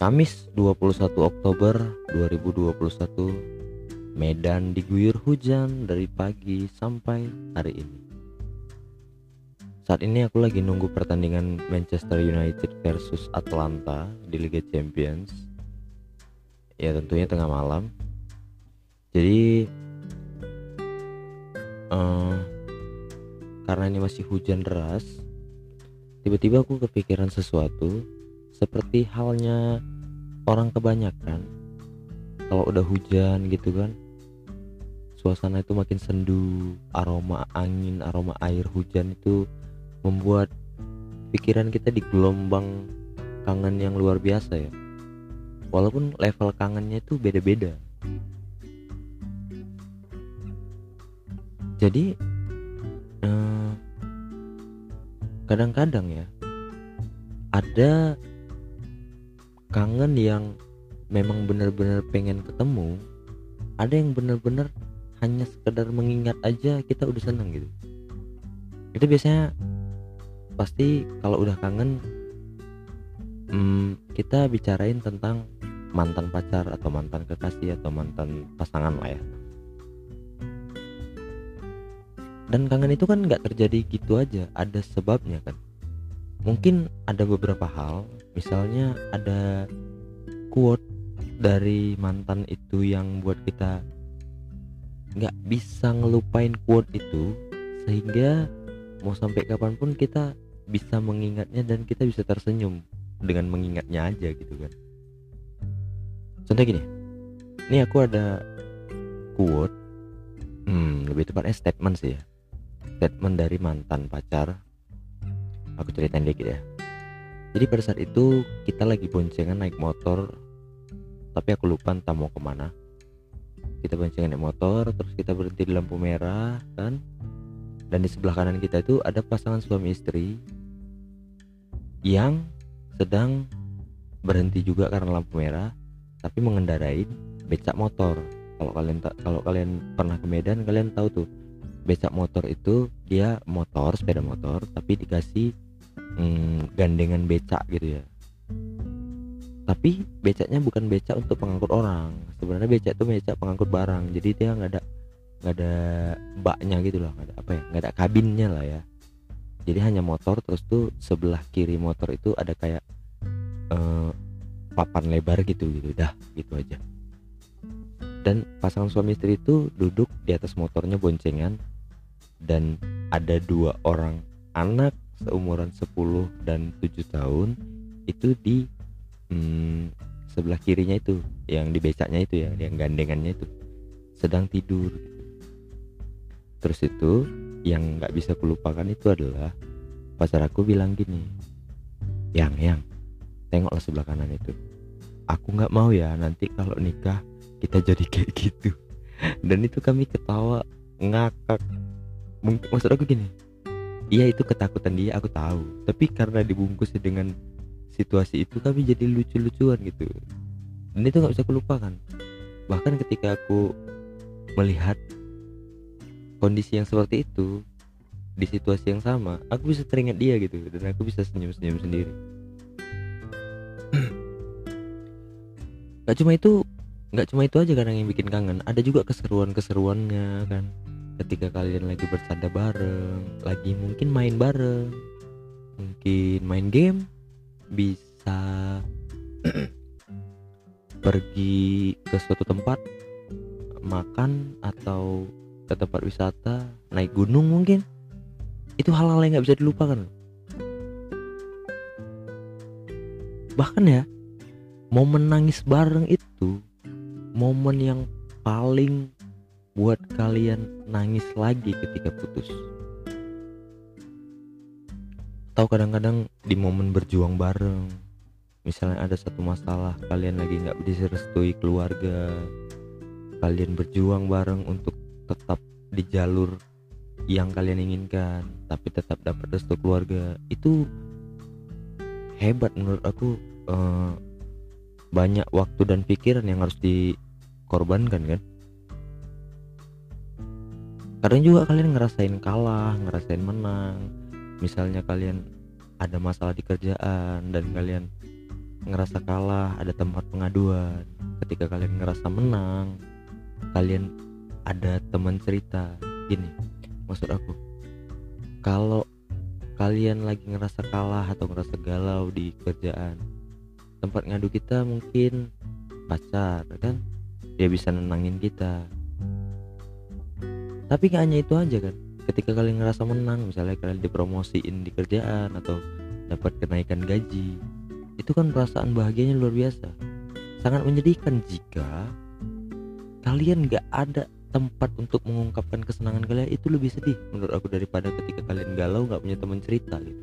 Kamis 21 Oktober 2021 Medan diguyur hujan dari pagi sampai hari ini. Saat ini aku lagi nunggu pertandingan Manchester United versus Atlanta di Liga Champions. Ya tentunya tengah malam. Jadi uh, Karena ini masih hujan deras Tiba-tiba aku kepikiran sesuatu seperti halnya orang kebanyakan. Kalau udah hujan gitu kan suasana itu makin sendu aroma angin aroma air hujan itu membuat pikiran kita di gelombang kangen yang luar biasa ya. Walaupun level kangennya itu beda-beda. Jadi eh, kadang-kadang ya ada kangen yang memang benar-benar pengen ketemu ada yang benar-benar hanya sekedar mengingat aja kita udah seneng gitu. Itu biasanya pasti kalau udah kangen hmm, kita bicarain tentang mantan pacar atau mantan kekasih atau mantan pasangan lah ya. Dan kangen itu kan nggak terjadi gitu aja ada sebabnya kan mungkin ada beberapa hal. Misalnya ada quote dari mantan itu yang buat kita nggak bisa ngelupain quote itu sehingga mau sampai kapan pun kita bisa mengingatnya dan kita bisa tersenyum dengan mengingatnya aja gitu kan. Contoh gini ini aku ada quote hmm, lebih tepatnya statement sih ya. Statement dari mantan pacar aku ceritain dikit ya. Jadi pada saat itu kita lagi boncengan naik motor tapi aku lupa entah mau ke mana. Kita boncengan naik motor terus kita berhenti di lampu merah kan? Dan di sebelah kanan kita itu ada pasangan suami istri yang sedang berhenti juga karena lampu merah tapi mengendarai becak motor. Kalau kalian tak kalau kalian pernah ke Medan kalian tahu tuh becak motor itu dia motor sepeda motor tapi dikasih hmm, gandengan becak gitu ya. Tapi becaknya bukan becak untuk pengangkut orang. Sebenarnya becak itu becak pengangkut barang. Jadi dia nggak ada nggak ada baknya gitu loh. Nggak ada apa ya nggak ada kabinnya lah ya. Jadi hanya motor terus tuh sebelah kiri motor itu ada kayak uh, papan lebar gitu gitu. Dah gitu aja. Dan pasangan suami istri itu duduk di atas motornya boncengan. Dan ada dua orang anak seumuran 10 dan 7 tahun itu di hmm, sebelah kirinya itu yang di becaknya itu ya yang gandengannya itu. Sedang tidur. Terus itu yang nggak bisa kulupakan itu adalah pacar aku bilang gini yang yang tengoklah sebelah kanan itu. Aku nggak mau ya nanti kalau nikah kita jadi kayak gitu. Dan itu kami ketawa ngakak. Mungkin maksud aku gini iya itu ketakutan dia aku tahu. Tapi karena dibungkus dengan situasi itu kami jadi lucu-lucuan gitu. Dan itu nggak bisa kulupakan bahkan ketika aku melihat kondisi yang seperti itu di situasi yang sama aku bisa teringat dia gitu dan aku bisa senyum-senyum sendiri. Gak cuma itu nggak cuma itu aja kadang yang bikin kangen. Ada juga keseruan-keseruannya kan ketika kalian lagi bercanda bareng lagi mungkin main bareng mungkin main game bisa pergi ke suatu tempat makan atau ke tempat wisata naik gunung mungkin. Itu hal-hal yang nggak bisa dilupakan. Bahkan ya momen nangis bareng itu momen yang paling buat kalian nangis lagi ketika putus. Atau kadang-kadang di momen berjuang bareng misalnya ada satu masalah kalian lagi nggak bisa restui keluarga kalian berjuang bareng untuk tetap di jalur yang kalian inginkan tapi tetap dapat restu keluarga itu hebat menurut aku eh, banyak waktu dan pikiran yang harus dikorbankan kan kadang juga kalian ngerasain kalah ngerasain menang. Misalnya kalian ada masalah di kerjaan dan kalian ngerasa kalah ada tempat pengaduan. Ketika kalian ngerasa menang kalian ada teman cerita gini maksud aku kalau kalian lagi ngerasa kalah atau ngerasa galau di kerjaan tempat ngadu kita mungkin pacar kan? Dia bisa nenangin kita tapi gak hanya itu aja kan. Ketika kalian ngerasa menang misalnya kalian dipromosiin di kerjaan atau dapat kenaikan gaji itu kan perasaan bahagianya luar biasa. Sangat menyedihkan jika kalian gak ada tempat untuk mengungkapkan kesenangan kalian. Itu lebih sedih menurut aku daripada ketika kalian galau gak punya teman cerita gitu.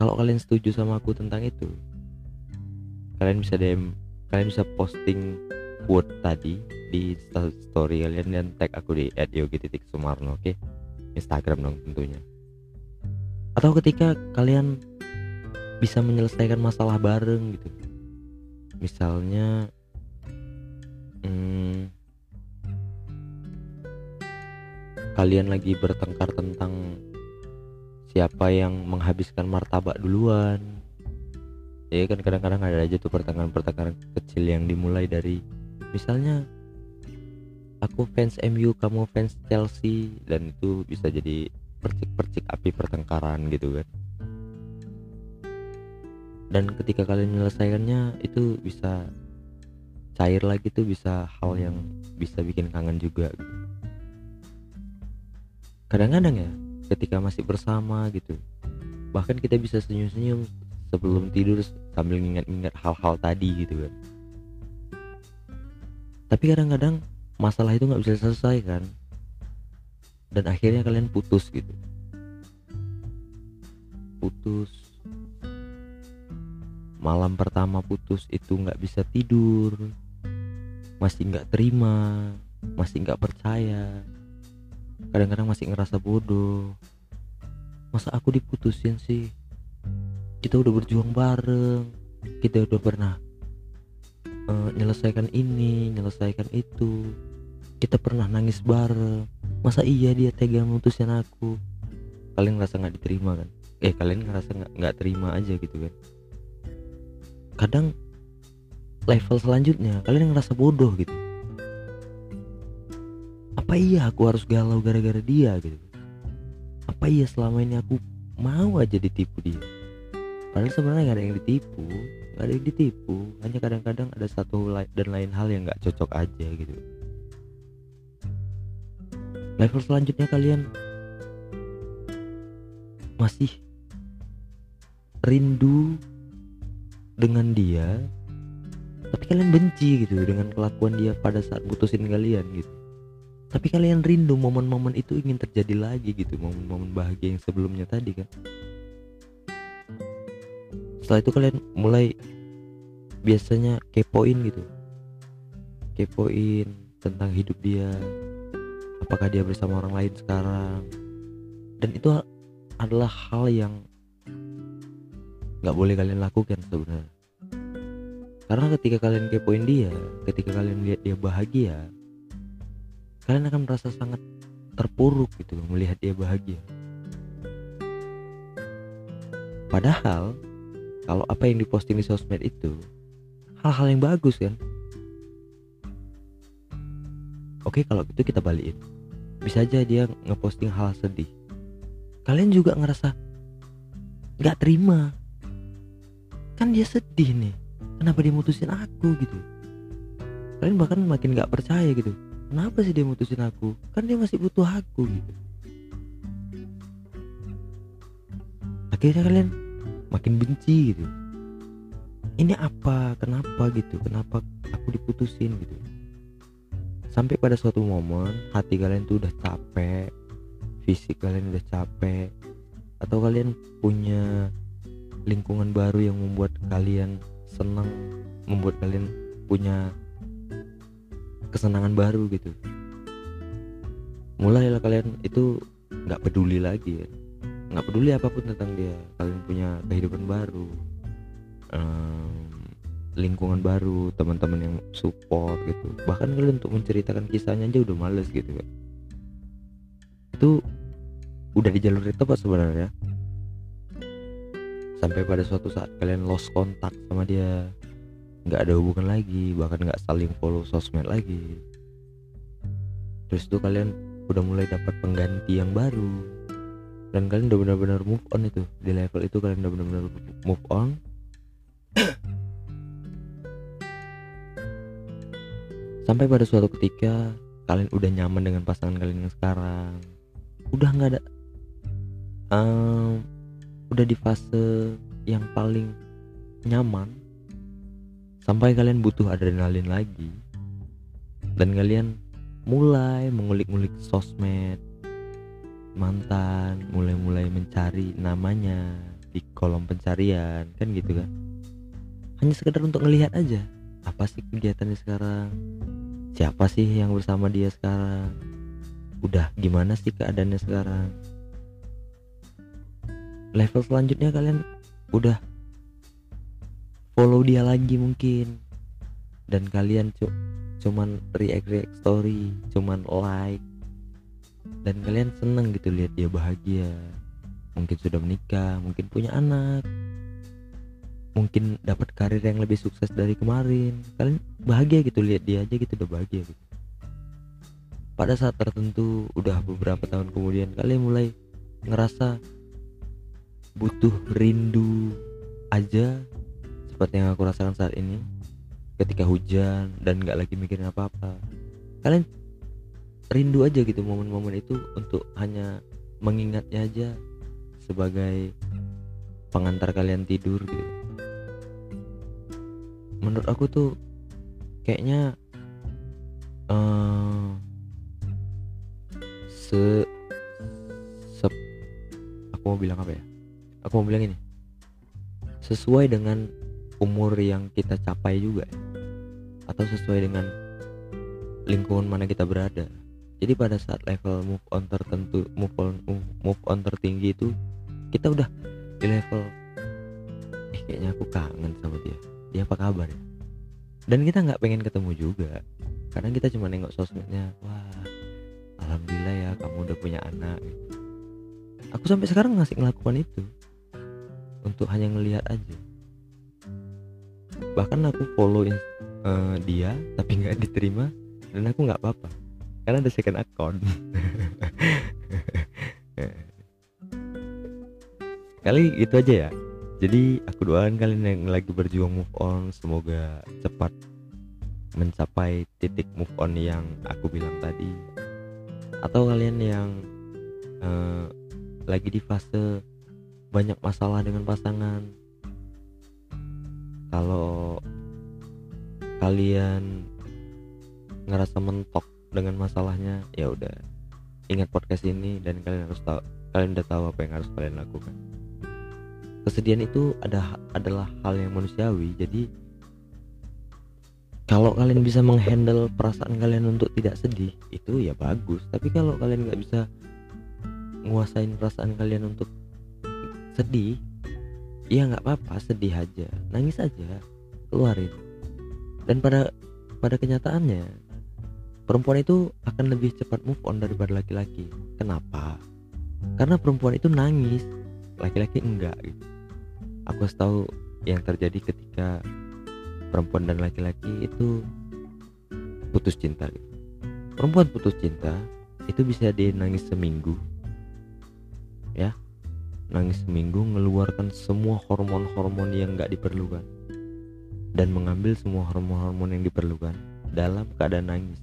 Kalau kalian setuju sama aku tentang itu kalian bisa DM kalian bisa posting quote tadi di story kalian dan tag aku di @yogi.sumarno oke? Okay? Instagram dong tentunya. Atau ketika kalian bisa menyelesaikan masalah bareng gitu. Misalnya hmm, kalian lagi bertengkar tentang siapa yang menghabiskan martabak duluan. Ya kan kadang-kadang ada aja tuh pertengkaran-pertengkaran kecil yang dimulai dari misalnya aku fans MU kamu fans Chelsea dan itu bisa jadi percik-percik api pertengkaran gitu kan. Dan ketika kalian menyelesaikannya itu bisa cair lagi tuh bisa hal yang bisa bikin kangen juga kadang-kadang ya ketika masih bersama gitu bahkan kita bisa senyum-senyum sebelum tidur sambil ingat-ingat hal-hal tadi gitu kan. Tapi kadang-kadang masalah itu nggak bisa selesai kan. Dan akhirnya kalian putus gitu. Putus. Malam pertama putus itu nggak bisa tidur. Masih nggak terima. Masih nggak percaya. Kadang-kadang masih ngerasa bodoh. Masa aku diputusin sih? Kita udah berjuang bareng. Kita udah pernah uh, nyelesaikan ini nyelesaikan itu kita pernah nangis bareng. Masa iya dia tega memutusin aku? Kalian ngerasa nggak diterima kan? Eh kalian ngerasa nggak nggak terima aja gitu kan? Kadang level selanjutnya kalian ngerasa bodoh gitu. Apa iya aku harus galau gara-gara dia gitu? Apa iya selama ini aku mau aja ditipu dia? Padahal sebenarnya gak ada yang ditipu gak ada yang ditipu. Hanya kadang-kadang ada satu dan lain hal yang gak cocok aja gitu level selanjutnya kalian. Masih rindu dengan dia tapi kalian benci gitu dengan kelakuan dia pada saat putusin kalian gitu. Tapi kalian rindu momen-momen itu ingin terjadi lagi gitu momen-momen bahagia yang sebelumnya tadi kan? Setelah itu kalian mulai biasanya kepoin gitu. Kepoin tentang hidup dia apakah dia bersama orang lain sekarang. Dan itu adalah hal yang nggak boleh kalian lakukan sebenarnya. Karena ketika kalian kepoin dia ketika kalian lihat dia bahagia kalian akan merasa sangat terpuruk gitu melihat dia bahagia. Padahal kalau apa yang diposting di sosmed itu hal-hal yang bagus kan? Oke kalau gitu kita balikin bisa aja dia ngeposting hal sedih. Kalian juga ngerasa nggak terima. Kan dia sedih nih. Kenapa dia mutusin aku gitu? Kalian bahkan makin gak percaya gitu. Kenapa sih dia mutusin aku? Kan dia masih butuh aku gitu. Akhirnya kalian makin benci gitu. Ini apa? Kenapa gitu? Kenapa aku diputusin gitu sampai pada suatu momen hati kalian tuh udah capek fisik kalian udah capek atau kalian punya lingkungan baru yang membuat kalian senang membuat kalian punya kesenangan baru gitu. Mulailah kalian itu nggak peduli lagi ya. Nggak peduli apa pun tentang dia kalian punya kehidupan baru um, lingkungan baru teman-teman yang support gitu. Bahkan kalian untuk menceritakan kisahnya aja udah males gitu kan itu udah di jalur itu apa sebenarnya? Sampai pada suatu saat kalian lost kontak sama dia. Nggak ada hubungan lagi bahkan nggak saling follow sosmed lagi. Terus tuh kalian udah mulai dapat pengganti yang baru. Dan kalian udah benar-benar move on itu. Di level itu kalian udah benar-benar move on sampai pada suatu ketika kalian udah nyaman dengan pasangan kalian yang sekarang. Udah nggak ada um, udah di fase yang paling nyaman. Sampai kalian butuh adrenalin lagi. Dan kalian mulai mengulik-ngulik sosmed mantan mulai-mulai mencari namanya di kolom pencarian kan gitu kan. Hanya sekedar untuk ngelihat aja apa sih kegiatannya sekarang? Siapa sih yang bersama dia sekarang? Udah gimana sih keadaannya sekarang? Level selanjutnya kalian udah follow dia lagi mungkin. Dan kalian cu cuman react react story cuman like. Dan kalian seneng gitu lihat dia bahagia. Mungkin sudah menikah mungkin punya anak mungkin dapat karir yang lebih sukses dari kemarin. Kalian bahagia gitu lihat dia aja gitu udah bahagia gitu. Pada saat tertentu udah beberapa tahun kemudian kalian mulai ngerasa butuh rindu aja seperti yang aku rasakan saat ini ketika hujan dan nggak lagi mikirin apa-apa. Kalian rindu aja gitu momen-momen itu untuk hanya mengingatnya aja sebagai pengantar kalian tidur gitu menurut aku tuh kayaknya uh, se, se aku mau bilang apa ya? Aku mau bilang ini. Sesuai dengan umur yang kita capai juga ya. atau sesuai dengan lingkungan mana kita berada. Jadi pada saat level move on tertentu move on move on tertinggi itu kita udah di level eh kayaknya aku kangen sama dia dia apa kabar ya? Dan kita nggak pengen ketemu juga. Karena kita cuma nengok sosmednya wah alhamdulillah ya kamu udah punya anak. Aku sampai sekarang masih ngelakukan itu. Untuk hanya ngelihat aja. Bahkan aku follow uh, dia tapi nggak diterima dan aku nggak apa-apa. Karena ada second account. Kali itu aja ya jadi aku doakan kalian yang lagi berjuang move on semoga cepat mencapai titik move on yang aku bilang tadi. Atau kalian yang uh, lagi di fase banyak masalah dengan pasangan. Kalau kalian ngerasa mentok dengan masalahnya ya udah ingat podcast ini dan kalian harus tahu kalian udah tahu apa yang harus kalian lakukan kesedihan itu ada adalah hal yang manusiawi. Jadi kalau kalian bisa menghandle perasaan kalian untuk tidak sedih itu ya bagus. Tapi kalau kalian nggak bisa nguasain perasaan kalian untuk sedih ya nggak apa-apa sedih aja. Nangis aja keluarin. Dan pada pada kenyataannya perempuan itu akan lebih cepat move on daripada laki-laki. Kenapa? Karena perempuan itu nangis laki-laki enggak gitu aku harus tahu yang terjadi ketika perempuan dan laki-laki itu putus cinta. Perempuan putus cinta itu bisa dia nangis seminggu ya. Nangis seminggu mengeluarkan semua hormon-hormon yang nggak diperlukan dan mengambil semua hormon-hormon yang diperlukan dalam keadaan nangis.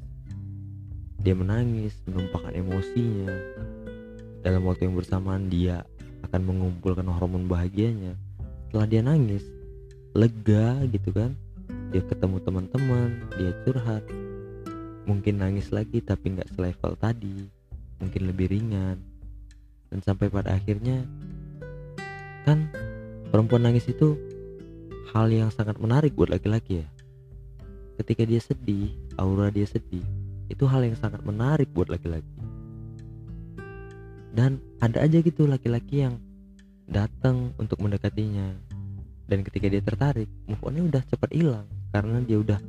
Dia menangis menumpahkan emosinya. Dalam waktu yang bersamaan dia akan mengumpulkan hormon bahagianya setelah dia nangis lega gitu kan. Dia ketemu teman-teman dia curhat. Mungkin nangis lagi tapi nggak selevel tadi. Mungkin lebih ringan. Dan sampai pada akhirnya kan perempuan nangis itu hal yang sangat menarik buat laki-laki ya. Ketika dia sedih aura dia sedih itu hal yang sangat menarik buat laki-laki. Dan ada aja gitu laki-laki yang datang untuk mendekatinya. Dan ketika dia tertarik move onnya udah cepat hilang. Karena dia udah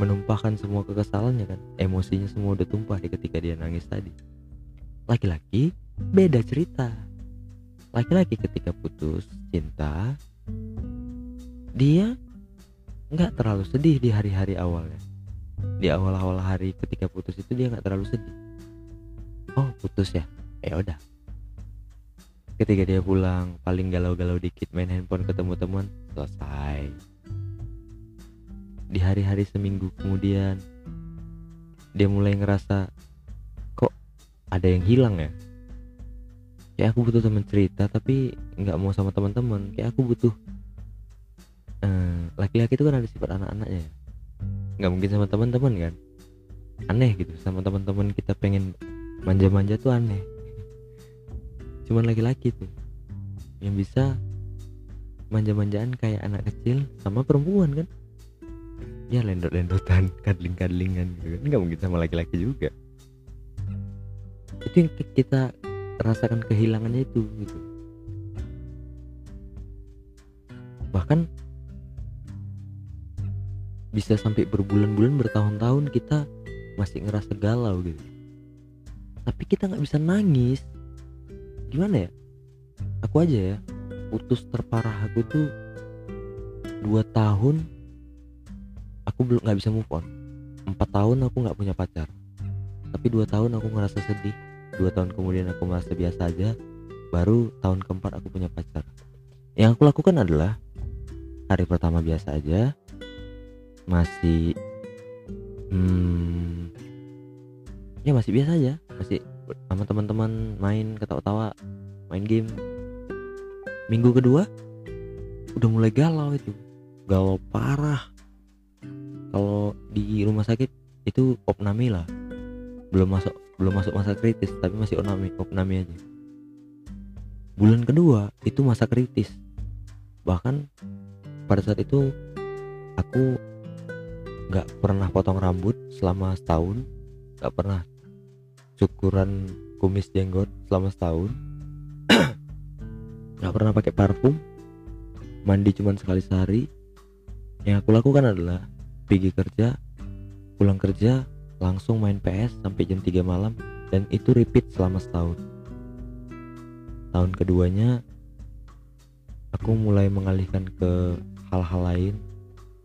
menumpahkan semua kekesalannya kan. Emosinya semua udah tumpah di ketika dia nangis tadi. Laki-laki beda cerita. Laki-laki ketika putus cinta dia nggak terlalu sedih di hari-hari awalnya. Di awal-awal hari ketika putus itu dia nggak terlalu sedih. Oh putus ya? Ya udah ketika dia pulang paling galau-galau dikit main handphone ketemu teman selesai. Di hari-hari seminggu kemudian dia mulai ngerasa kok ada yang hilang ya? Kayak aku butuh teman cerita tapi nggak mau sama teman-teman. Kayak aku butuh eh, laki-laki itu kan ada sifat anak-anaknya ya. nggak mungkin sama teman-teman kan? Aneh gitu sama teman-teman kita pengen manja-manja tuh aneh cuman laki-laki tuh yang bisa manja-manjaan kayak anak kecil sama perempuan kan? Ya lendot-lendotan kadling-kadlingan gitu kan. Nggak mungkin sama laki-laki juga. Itu yang kita rasakan kehilangannya itu gitu. Bahkan bisa sampai berbulan-bulan bertahun-tahun kita masih ngerasa galau gitu. Tapi kita nggak bisa nangis gimana ya? Aku aja ya putus terparah aku tuh dua tahun aku belum nggak bisa move on. Empat tahun aku nggak punya pacar. Tapi dua tahun aku ngerasa sedih. Dua tahun kemudian aku merasa biasa aja baru tahun keempat aku punya pacar. Yang aku lakukan adalah hari pertama biasa aja masih hmm, ya masih biasa aja masih sama teman-teman main ketawa-tawa main game. Minggu kedua udah mulai galau itu. Galau parah. Kalau di rumah sakit itu opname lah. Belum masuk belum masuk masa kritis tapi masih opname opname aja. Bulan kedua itu masa kritis. Bahkan pada saat itu aku nggak pernah potong rambut selama setahun. Nggak pernah cukuran kumis jenggot selama setahun. Nggak pernah pakai parfum. Mandi cuma sekali sehari. Yang aku lakukan adalah pergi kerja pulang kerja langsung main PS sampai jam 3 malam dan itu repeat selama setahun. Tahun keduanya aku mulai mengalihkan ke hal-hal lain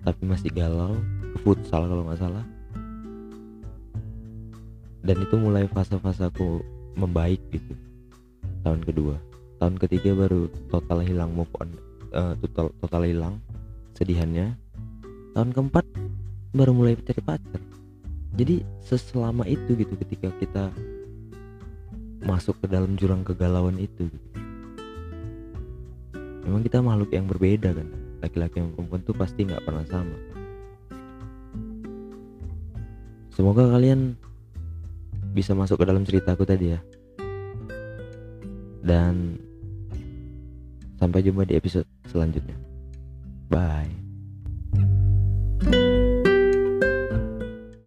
tapi masih galau ke futsal kalau nggak salah dan itu mulai fase-fase aku membaik gitu. Tahun kedua. Tahun ketiga baru total hilang move on uh, total total hilang sedihannya tahun keempat baru mulai cari pacar. Jadi seselama itu gitu ketika kita masuk ke dalam jurang kegalauan itu gitu. memang kita makhluk yang berbeda kan. Laki-laki yang perempuan tuh pasti nggak pernah sama. Semoga kalian bisa masuk ke dalam ceritaku tadi ya. Dan sampai jumpa di episode selanjutnya. Bye